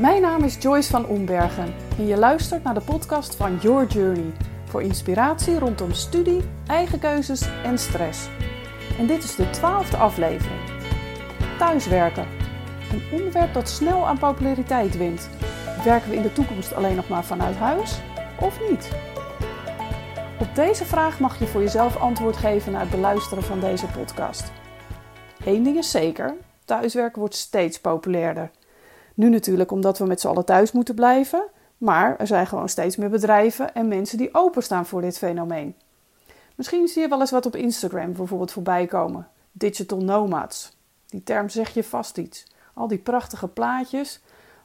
Mijn naam is Joyce van Ombergen en je luistert naar de podcast van Your Journey voor inspiratie rondom studie, eigen keuzes en stress. En dit is de twaalfde aflevering. Thuiswerken. Een onderwerp dat snel aan populariteit wint. Werken we in de toekomst alleen nog maar vanuit huis of niet? Op deze vraag mag je voor jezelf antwoord geven na het beluisteren van deze podcast. Eén ding is zeker: thuiswerken wordt steeds populairder. Nu natuurlijk omdat we met z'n allen thuis moeten blijven, maar er zijn gewoon steeds meer bedrijven en mensen die openstaan voor dit fenomeen. Misschien zie je wel eens wat op Instagram bijvoorbeeld voorbij komen: digital nomads. Die term zeg je vast iets. Al die prachtige plaatjes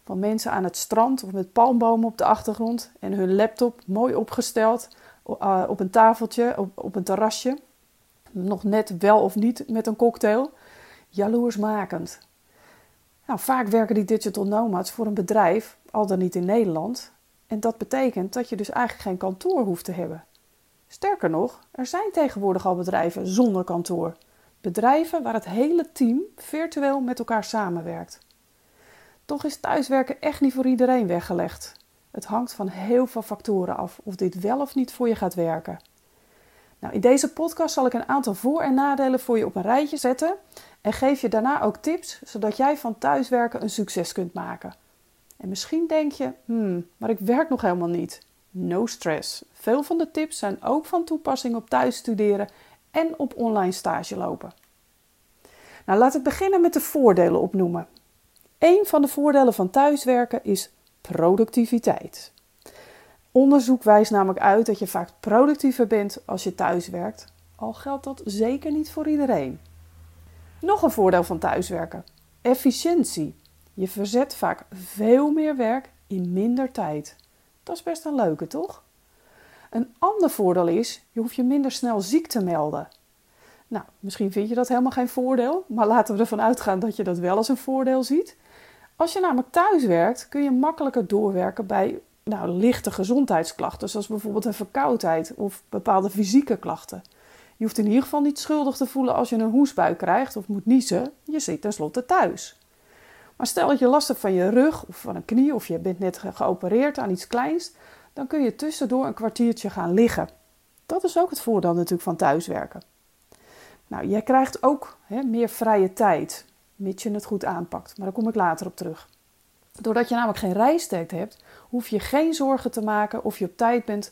van mensen aan het strand of met palmbomen op de achtergrond en hun laptop mooi opgesteld uh, op een tafeltje, op een terrasje. Nog net wel of niet met een cocktail. Jaloersmakend. Nou, vaak werken die digital nomads voor een bedrijf, al dan niet in Nederland. En dat betekent dat je dus eigenlijk geen kantoor hoeft te hebben. Sterker nog, er zijn tegenwoordig al bedrijven zonder kantoor. Bedrijven waar het hele team virtueel met elkaar samenwerkt. Toch is thuiswerken echt niet voor iedereen weggelegd. Het hangt van heel veel factoren af of dit wel of niet voor je gaat werken. Nou, in deze podcast zal ik een aantal voor- en nadelen voor je op een rijtje zetten en geef je daarna ook tips zodat jij van thuiswerken een succes kunt maken. En misschien denk je, hmm, maar ik werk nog helemaal niet. No stress. Veel van de tips zijn ook van toepassing op thuisstuderen en op online stage lopen. Nou, laat ik beginnen met de voordelen opnoemen. Een van de voordelen van thuiswerken is productiviteit. Onderzoek wijst namelijk uit dat je vaak productiever bent als je thuis werkt, al geldt dat zeker niet voor iedereen. Nog een voordeel van thuiswerken: efficiëntie. Je verzet vaak veel meer werk in minder tijd. Dat is best een leuke, toch? Een ander voordeel is, je hoeft je minder snel ziek te melden. Nou, misschien vind je dat helemaal geen voordeel, maar laten we ervan uitgaan dat je dat wel als een voordeel ziet. Als je namelijk thuis werkt, kun je makkelijker doorwerken bij nou, lichte gezondheidsklachten, zoals bijvoorbeeld een verkoudheid of bepaalde fysieke klachten. Je hoeft in ieder geval niet schuldig te voelen als je een hoesbui krijgt of moet niezen. Je zit tenslotte thuis. Maar stel dat je last hebt van je rug of van een knie of je bent net geopereerd aan iets kleins, dan kun je tussendoor een kwartiertje gaan liggen. Dat is ook het voordeel natuurlijk van thuiswerken. Nou, jij krijgt ook hè, meer vrije tijd, mits je het goed aanpakt. Maar daar kom ik later op terug. Doordat je namelijk geen reistijd hebt, hoef je geen zorgen te maken of je op tijd bent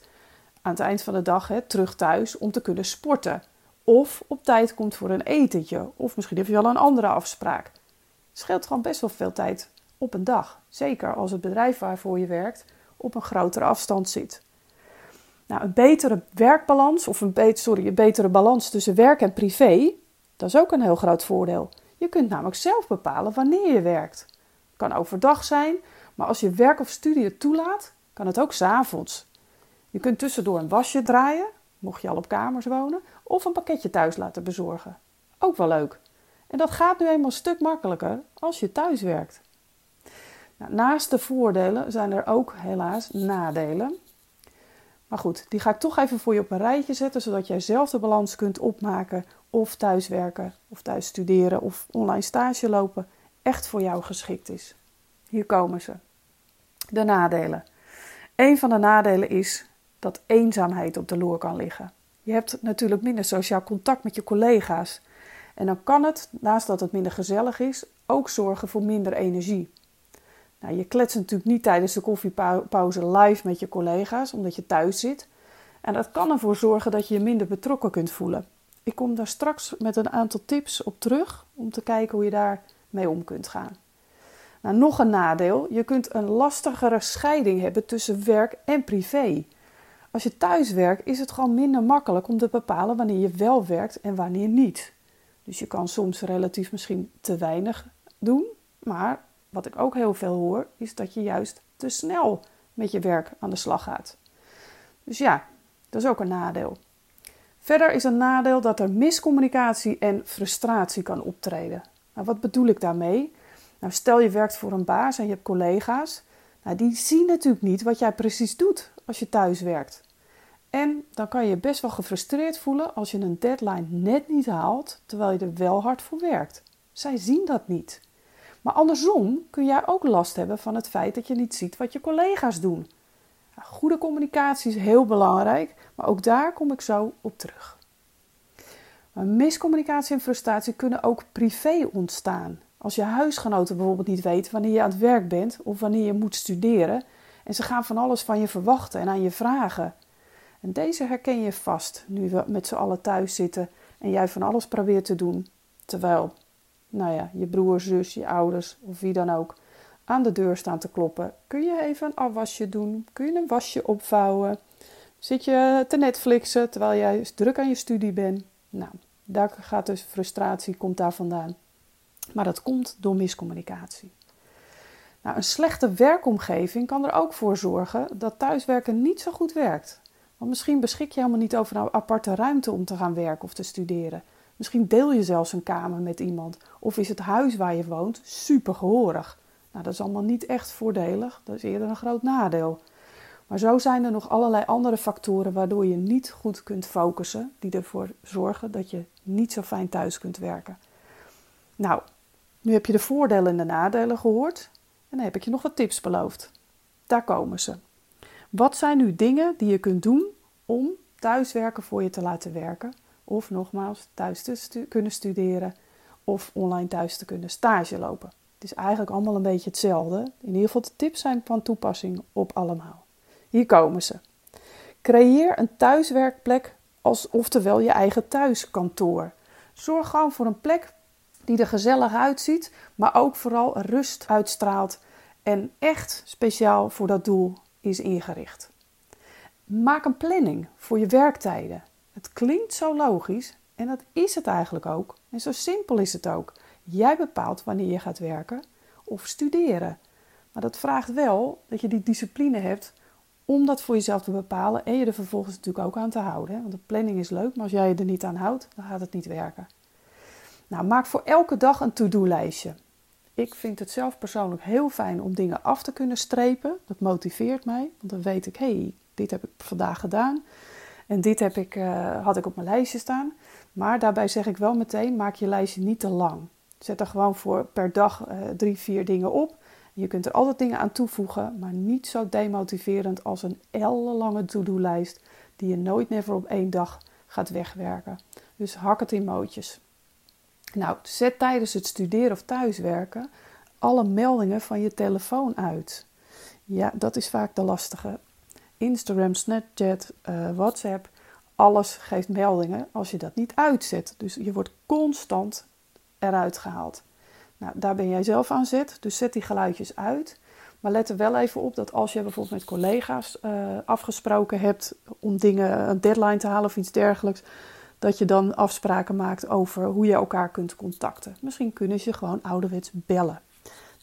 aan het eind van de dag hè, terug thuis om te kunnen sporten. Of op tijd komt voor een etentje. Of misschien heb je wel een andere afspraak. Het scheelt gewoon best wel veel tijd op een dag. Zeker als het bedrijf waarvoor je werkt op een grotere afstand zit. Nou, een betere werkbalans, of een, sorry, een betere balans tussen werk en privé, dat is ook een heel groot voordeel. Je kunt namelijk zelf bepalen wanneer je werkt. Kan overdag zijn, maar als je werk of studie het toelaat, kan het ook s'avonds. Je kunt tussendoor een wasje draaien, mocht je al op kamers wonen, of een pakketje thuis laten bezorgen. Ook wel leuk. En dat gaat nu eenmaal een stuk makkelijker als je thuis werkt. Nou, naast de voordelen zijn er ook helaas nadelen. Maar goed, die ga ik toch even voor je op een rijtje zetten, zodat jij zelf de balans kunt opmaken of thuiswerken, of thuis studeren of online stage lopen echt voor jou geschikt is. Hier komen ze. De nadelen. Een van de nadelen is dat eenzaamheid op de loer kan liggen. Je hebt natuurlijk minder sociaal contact met je collega's. En dan kan het, naast dat het minder gezellig is, ook zorgen voor minder energie. Nou, je kletst natuurlijk niet tijdens de koffiepauze live met je collega's, omdat je thuis zit. En dat kan ervoor zorgen dat je je minder betrokken kunt voelen. Ik kom daar straks met een aantal tips op terug om te kijken hoe je daar mee om kunt gaan. Nou, nog een nadeel: je kunt een lastigere scheiding hebben tussen werk en privé. Als je thuis werkt, is het gewoon minder makkelijk om te bepalen wanneer je wel werkt en wanneer niet. Dus je kan soms relatief misschien te weinig doen, maar wat ik ook heel veel hoor, is dat je juist te snel met je werk aan de slag gaat. Dus ja, dat is ook een nadeel. Verder is een nadeel dat er miscommunicatie en frustratie kan optreden. Nou, wat bedoel ik daarmee? Nou, stel je werkt voor een baas en je hebt collega's. Nou, die zien natuurlijk niet wat jij precies doet als je thuis werkt. En dan kan je best wel gefrustreerd voelen als je een deadline net niet haalt, terwijl je er wel hard voor werkt. Zij zien dat niet. Maar andersom kun jij ook last hebben van het feit dat je niet ziet wat je collega's doen. Goede communicatie is heel belangrijk, maar ook daar kom ik zo op terug. Miscommunicatie en frustratie kunnen ook privé ontstaan. Als je huisgenoten bijvoorbeeld niet weten wanneer je aan het werk bent of wanneer je moet studeren en ze gaan van alles van je verwachten en aan je vragen. En deze herken je vast nu we met z'n allen thuis zitten en jij van alles probeert te doen. Terwijl, nou ja, je broer, zus, je ouders of wie dan ook aan de deur staan te kloppen. Kun je even een afwasje doen? Kun je een wasje opvouwen? Zit je te Netflixen terwijl jij druk aan je studie bent? Nou, daar gaat dus frustratie, komt daar vandaan. Maar dat komt door miscommunicatie. Nou, een slechte werkomgeving kan er ook voor zorgen dat thuiswerken niet zo goed werkt. Want misschien beschik je helemaal niet over een aparte ruimte om te gaan werken of te studeren. Misschien deel je zelfs een kamer met iemand. Of is het huis waar je woont super gehoorig. Nou, dat is allemaal niet echt voordelig. Dat is eerder een groot nadeel. Maar zo zijn er nog allerlei andere factoren waardoor je niet goed kunt focussen, die ervoor zorgen dat je niet zo fijn thuis kunt werken. Nou, nu heb je de voordelen en de nadelen gehoord en dan heb ik je nog wat tips beloofd. Daar komen ze. Wat zijn nu dingen die je kunt doen om thuiswerken voor je te laten werken? Of nogmaals, thuis te kunnen studeren of online thuis te kunnen stage lopen. Het is eigenlijk allemaal een beetje hetzelfde. In ieder geval de tips zijn van toepassing op allemaal. Hier komen ze. Creëer een thuiswerkplek als oftewel je eigen thuiskantoor. Zorg gewoon voor een plek die er gezellig uitziet, maar ook vooral rust uitstraalt en echt speciaal voor dat doel is ingericht. Maak een planning voor je werktijden. Het klinkt zo logisch en dat is het eigenlijk ook. En zo simpel is het ook. Jij bepaalt wanneer je gaat werken of studeren. Maar dat vraagt wel dat je die discipline hebt om dat voor jezelf te bepalen en je er vervolgens natuurlijk ook aan te houden. Want de planning is leuk, maar als jij je er niet aan houdt, dan gaat het niet werken. Nou, maak voor elke dag een to-do-lijstje. Ik vind het zelf persoonlijk heel fijn om dingen af te kunnen strepen. Dat motiveert mij, want dan weet ik, hé, hey, dit heb ik vandaag gedaan. En dit heb ik, uh, had ik op mijn lijstje staan. Maar daarbij zeg ik wel meteen, maak je lijstje niet te lang. Zet er gewoon voor per dag uh, drie, vier dingen op. Je kunt er altijd dingen aan toevoegen, maar niet zo demotiverend als een ellenlange to-do-lijst die je nooit never op één dag gaat wegwerken. Dus hak het in mootjes. Nou, zet tijdens het studeren of thuiswerken alle meldingen van je telefoon uit. Ja, dat is vaak de lastige. Instagram, Snapchat, uh, WhatsApp, alles geeft meldingen als je dat niet uitzet. Dus je wordt constant eruit gehaald. Nou, daar ben jij zelf aan zet, dus zet die geluidjes uit. Maar let er wel even op dat als je bijvoorbeeld met collega's uh, afgesproken hebt om dingen, een deadline te halen of iets dergelijks, dat je dan afspraken maakt over hoe je elkaar kunt contacten. Misschien kunnen ze gewoon ouderwets bellen.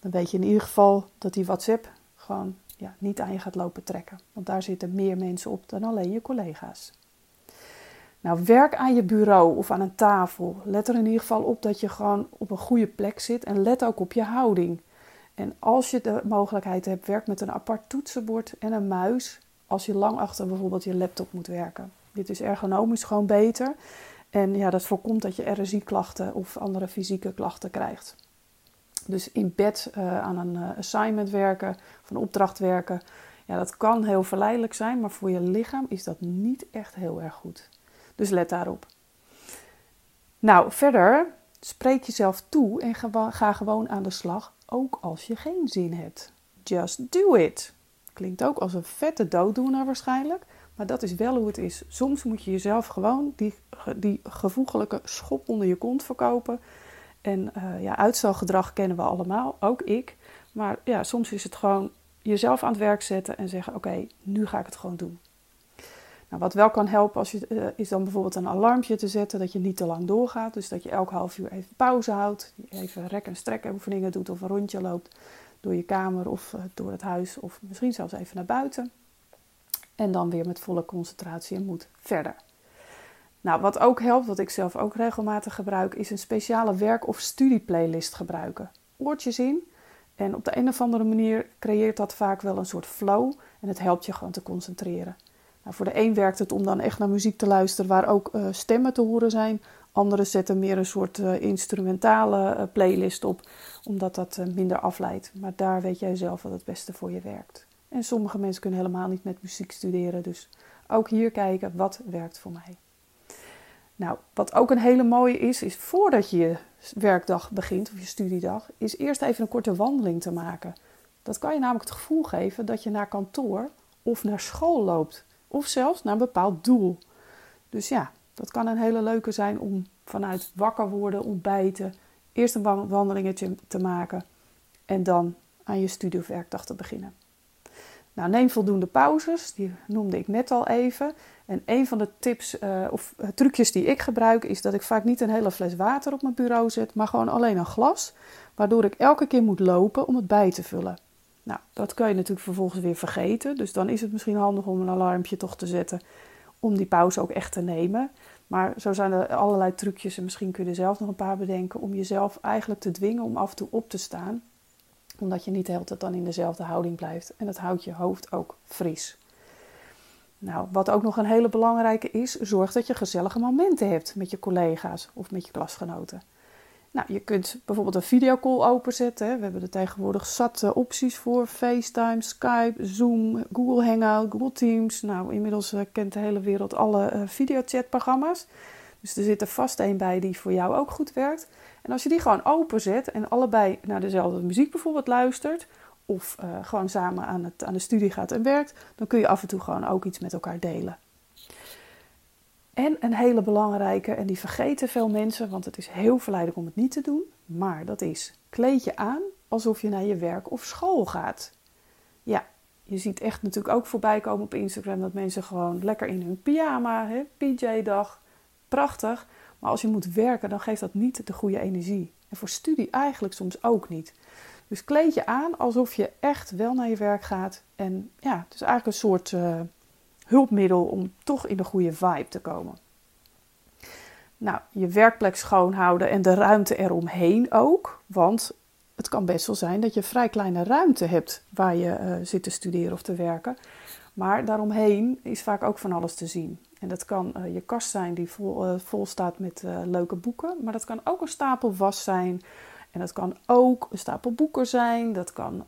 Dan weet je in ieder geval dat die WhatsApp gewoon ja, niet aan je gaat lopen trekken. Want daar zitten meer mensen op dan alleen je collega's. Nou, werk aan je bureau of aan een tafel. Let er in ieder geval op dat je gewoon op een goede plek zit en let ook op je houding. En als je de mogelijkheid hebt, werk met een apart toetsenbord en een muis als je lang achter bijvoorbeeld je laptop moet werken. Dit is ergonomisch gewoon beter. En ja, dat voorkomt dat je RSI-klachten of andere fysieke klachten krijgt. Dus in bed uh, aan een uh, assignment werken of een opdracht werken, ja, dat kan heel verleidelijk zijn, maar voor je lichaam is dat niet echt heel erg goed. Dus let daarop. Nou, verder spreek jezelf toe en ga gewoon aan de slag, ook als je geen zin hebt. Just do it. Klinkt ook als een vette dooddoener waarschijnlijk, maar dat is wel hoe het is. Soms moet je jezelf gewoon die, die gevoegelijke schop onder je kont verkopen. En uh, ja, uitstelgedrag kennen we allemaal, ook ik. Maar ja, soms is het gewoon jezelf aan het werk zetten en zeggen: Oké, nu ga ik het gewoon doen. Nou, wat wel kan helpen als je, uh, is dan bijvoorbeeld een alarmpje te zetten dat je niet te lang doorgaat. Dus dat je elk half uur even pauze houdt, even rek- en strekken oefeningen doet of een rondje loopt door je kamer of uh, door het huis of misschien zelfs even naar buiten. En dan weer met volle concentratie en moed verder. Nou, wat ook helpt, wat ik zelf ook regelmatig gebruik, is een speciale werk- of studieplaylist gebruiken. Oortjes in en op de een of andere manier creëert dat vaak wel een soort flow en het helpt je gewoon te concentreren. Nou, voor de een werkt het om dan echt naar muziek te luisteren waar ook uh, stemmen te horen zijn. Anderen zetten meer een soort uh, instrumentale uh, playlist op, omdat dat minder afleidt. Maar daar weet jij zelf wat het beste voor je werkt. En sommige mensen kunnen helemaal niet met muziek studeren, dus ook hier kijken wat werkt voor mij. Nou, wat ook een hele mooie is, is voordat je je werkdag begint of je studiedag, is eerst even een korte wandeling te maken. Dat kan je namelijk het gevoel geven dat je naar kantoor of naar school loopt, of zelfs naar een bepaald doel. Dus ja, dat kan een hele leuke zijn om vanuit wakker worden, ontbijten, eerst een wandelingetje te maken en dan aan je studie of werkdag te beginnen. Nou, neem voldoende pauzes, die noemde ik net al even. En een van de tips uh, of uh, trucjes die ik gebruik is dat ik vaak niet een hele fles water op mijn bureau zet, maar gewoon alleen een glas, waardoor ik elke keer moet lopen om het bij te vullen. Nou, dat kan je natuurlijk vervolgens weer vergeten, dus dan is het misschien handig om een alarmpje toch te zetten om die pauze ook echt te nemen. Maar zo zijn er allerlei trucjes en misschien kun je zelf nog een paar bedenken om jezelf eigenlijk te dwingen om af en toe op te staan omdat je niet de hele tijd dan in dezelfde houding blijft. En dat houdt je hoofd ook fris. Nou, wat ook nog een hele belangrijke is, zorg dat je gezellige momenten hebt met je collega's of met je klasgenoten. Nou, je kunt bijvoorbeeld een videocall openzetten. We hebben er tegenwoordig zat opties voor. FaceTime, Skype, Zoom, Google Hangout, Google Teams. Nou, inmiddels uh, kent de hele wereld alle uh, videochatprogramma's. Dus er zit er vast een bij die voor jou ook goed werkt. En als je die gewoon openzet en allebei naar dezelfde muziek bijvoorbeeld luistert, of uh, gewoon samen aan, het, aan de studie gaat en werkt, dan kun je af en toe gewoon ook iets met elkaar delen. En een hele belangrijke, en die vergeten veel mensen, want het is heel verleidelijk om het niet te doen, maar dat is kleed je aan alsof je naar je werk of school gaat. Ja, je ziet echt natuurlijk ook voorbij komen op Instagram dat mensen gewoon lekker in hun pyjama, PJ-dag, prachtig. Maar als je moet werken, dan geeft dat niet de goede energie. En voor studie eigenlijk soms ook niet. Dus kleed je aan alsof je echt wel naar je werk gaat. En ja, het is eigenlijk een soort uh, hulpmiddel om toch in de goede vibe te komen. Nou, je werkplek schoonhouden en de ruimte eromheen ook. Want het kan best wel zijn dat je vrij kleine ruimte hebt waar je uh, zit te studeren of te werken. Maar daaromheen is vaak ook van alles te zien. En dat kan uh, je kast zijn die vol, uh, vol staat met uh, leuke boeken. Maar dat kan ook een stapel was zijn. En dat kan ook een stapel boeken zijn. Dat kan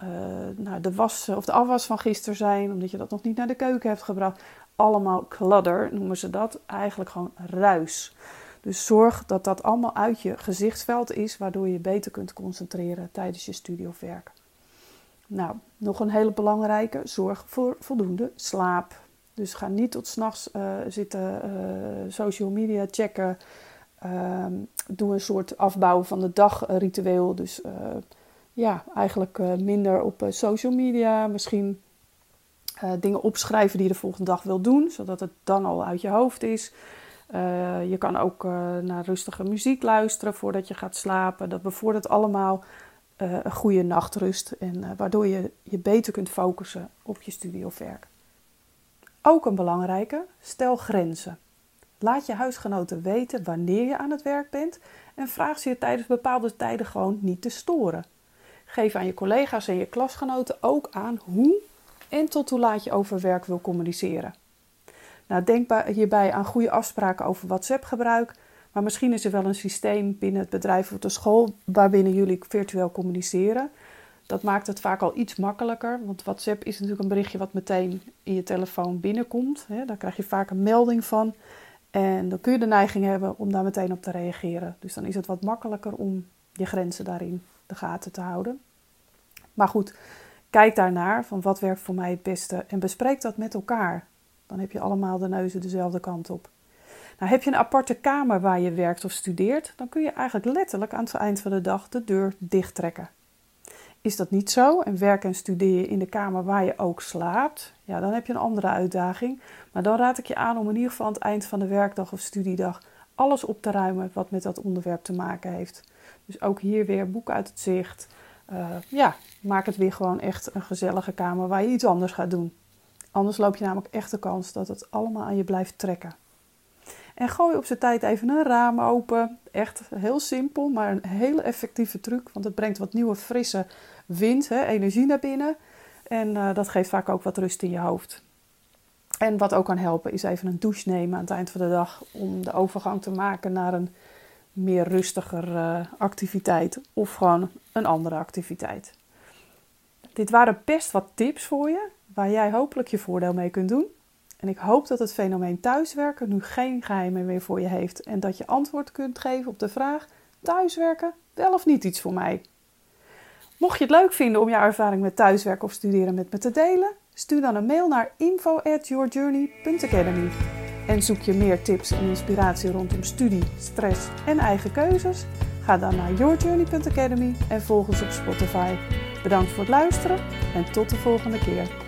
nou, de was of de afwas van gisteren zijn, omdat je dat nog niet naar de keuken hebt gebracht. Allemaal clutter noemen ze dat. Eigenlijk gewoon ruis. Dus zorg dat dat allemaal uit je gezichtsveld is, waardoor je beter kunt concentreren tijdens je studie of werk. Nou, nog een hele belangrijke: zorg voor voldoende slaap. Dus ga niet tot s'nachts uh, zitten uh, social media checken. Uh, doe een soort afbouw van de dagritueel. Dus uh, ja, eigenlijk minder op social media. Misschien dingen opschrijven die je de volgende dag wil doen, zodat het dan al uit je hoofd is. je kan ook naar rustige muziek luisteren voordat je gaat slapen. Dat bevordert allemaal een goede nachtrust en waardoor je je beter kunt focussen op je studie of werk. Ook een belangrijke, stel grenzen. Laat je huisgenoten weten wanneer je aan het werk bent en vraag ze je tijdens bepaalde tijden gewoon niet te storen. Geef aan je collega's en je klasgenoten ook aan hoe en tot hoe laat je over werk wil communiceren. Nou, denk hierbij aan goede afspraken over WhatsApp-gebruik, maar misschien is er wel een systeem binnen het bedrijf of de school waarbinnen jullie virtueel communiceren. Dat maakt het vaak al iets makkelijker. Want WhatsApp is natuurlijk een berichtje wat meteen in je telefoon binnenkomt. Hè. Daar krijg je vaak een melding van. En dan kun je de neiging hebben om daar meteen op te reageren. Dus dan is het wat makkelijker om je grenzen daarin de gaten te houden. Maar goed, kijk daarnaar van wat werkt voor mij het beste en bespreek dat met elkaar. Dan heb je allemaal de neuzen dezelfde kant op. Nou, heb je een aparte kamer waar je werkt of studeert, dan kun je eigenlijk letterlijk aan het eind van de dag de deur dicht trekken. Is dat niet zo en werk en studeer in de kamer waar je ook slaapt, ja, dan heb je een andere uitdaging. Maar dan raad ik je aan om in ieder geval aan het eind van de werkdag of studiedag alles op te ruimen wat met dat onderwerp te maken heeft. Dus ook hier weer boeken uit het zicht. Uh, ja, maak het weer gewoon echt een gezellige kamer waar je iets anders gaat doen. Anders loop je namelijk echt de kans dat het allemaal aan je blijft trekken. En gooi op zijn tijd even een raam open. Echt heel simpel, maar een hele effectieve truc. Want het brengt wat nieuwe, frisse wind, hè, energie naar binnen. En uh, dat geeft vaak ook wat rust in je hoofd. En wat ook kan helpen is even een douche nemen aan het eind van de dag. Om de overgang te maken naar een meer rustiger eh, activiteit of gewoon een andere activiteit. Dit waren best wat tips voor je, waar jij hopelijk je voordeel mee kunt doen. En ik hoop dat het fenomeen thuiswerken nu geen geheimen meer voor je heeft en dat je antwoord kunt geven op de vraag: thuiswerken wel of niet iets voor mij? Mocht je het leuk vinden om jouw ervaring met thuiswerken of studeren met me te delen, stuur dan een mail naar info@yourjourney.academy. En zoek je meer tips en inspiratie rondom studie, stress en eigen keuzes? Ga dan naar yourjourney.academy en volg ons op Spotify. Bedankt voor het luisteren en tot de volgende keer.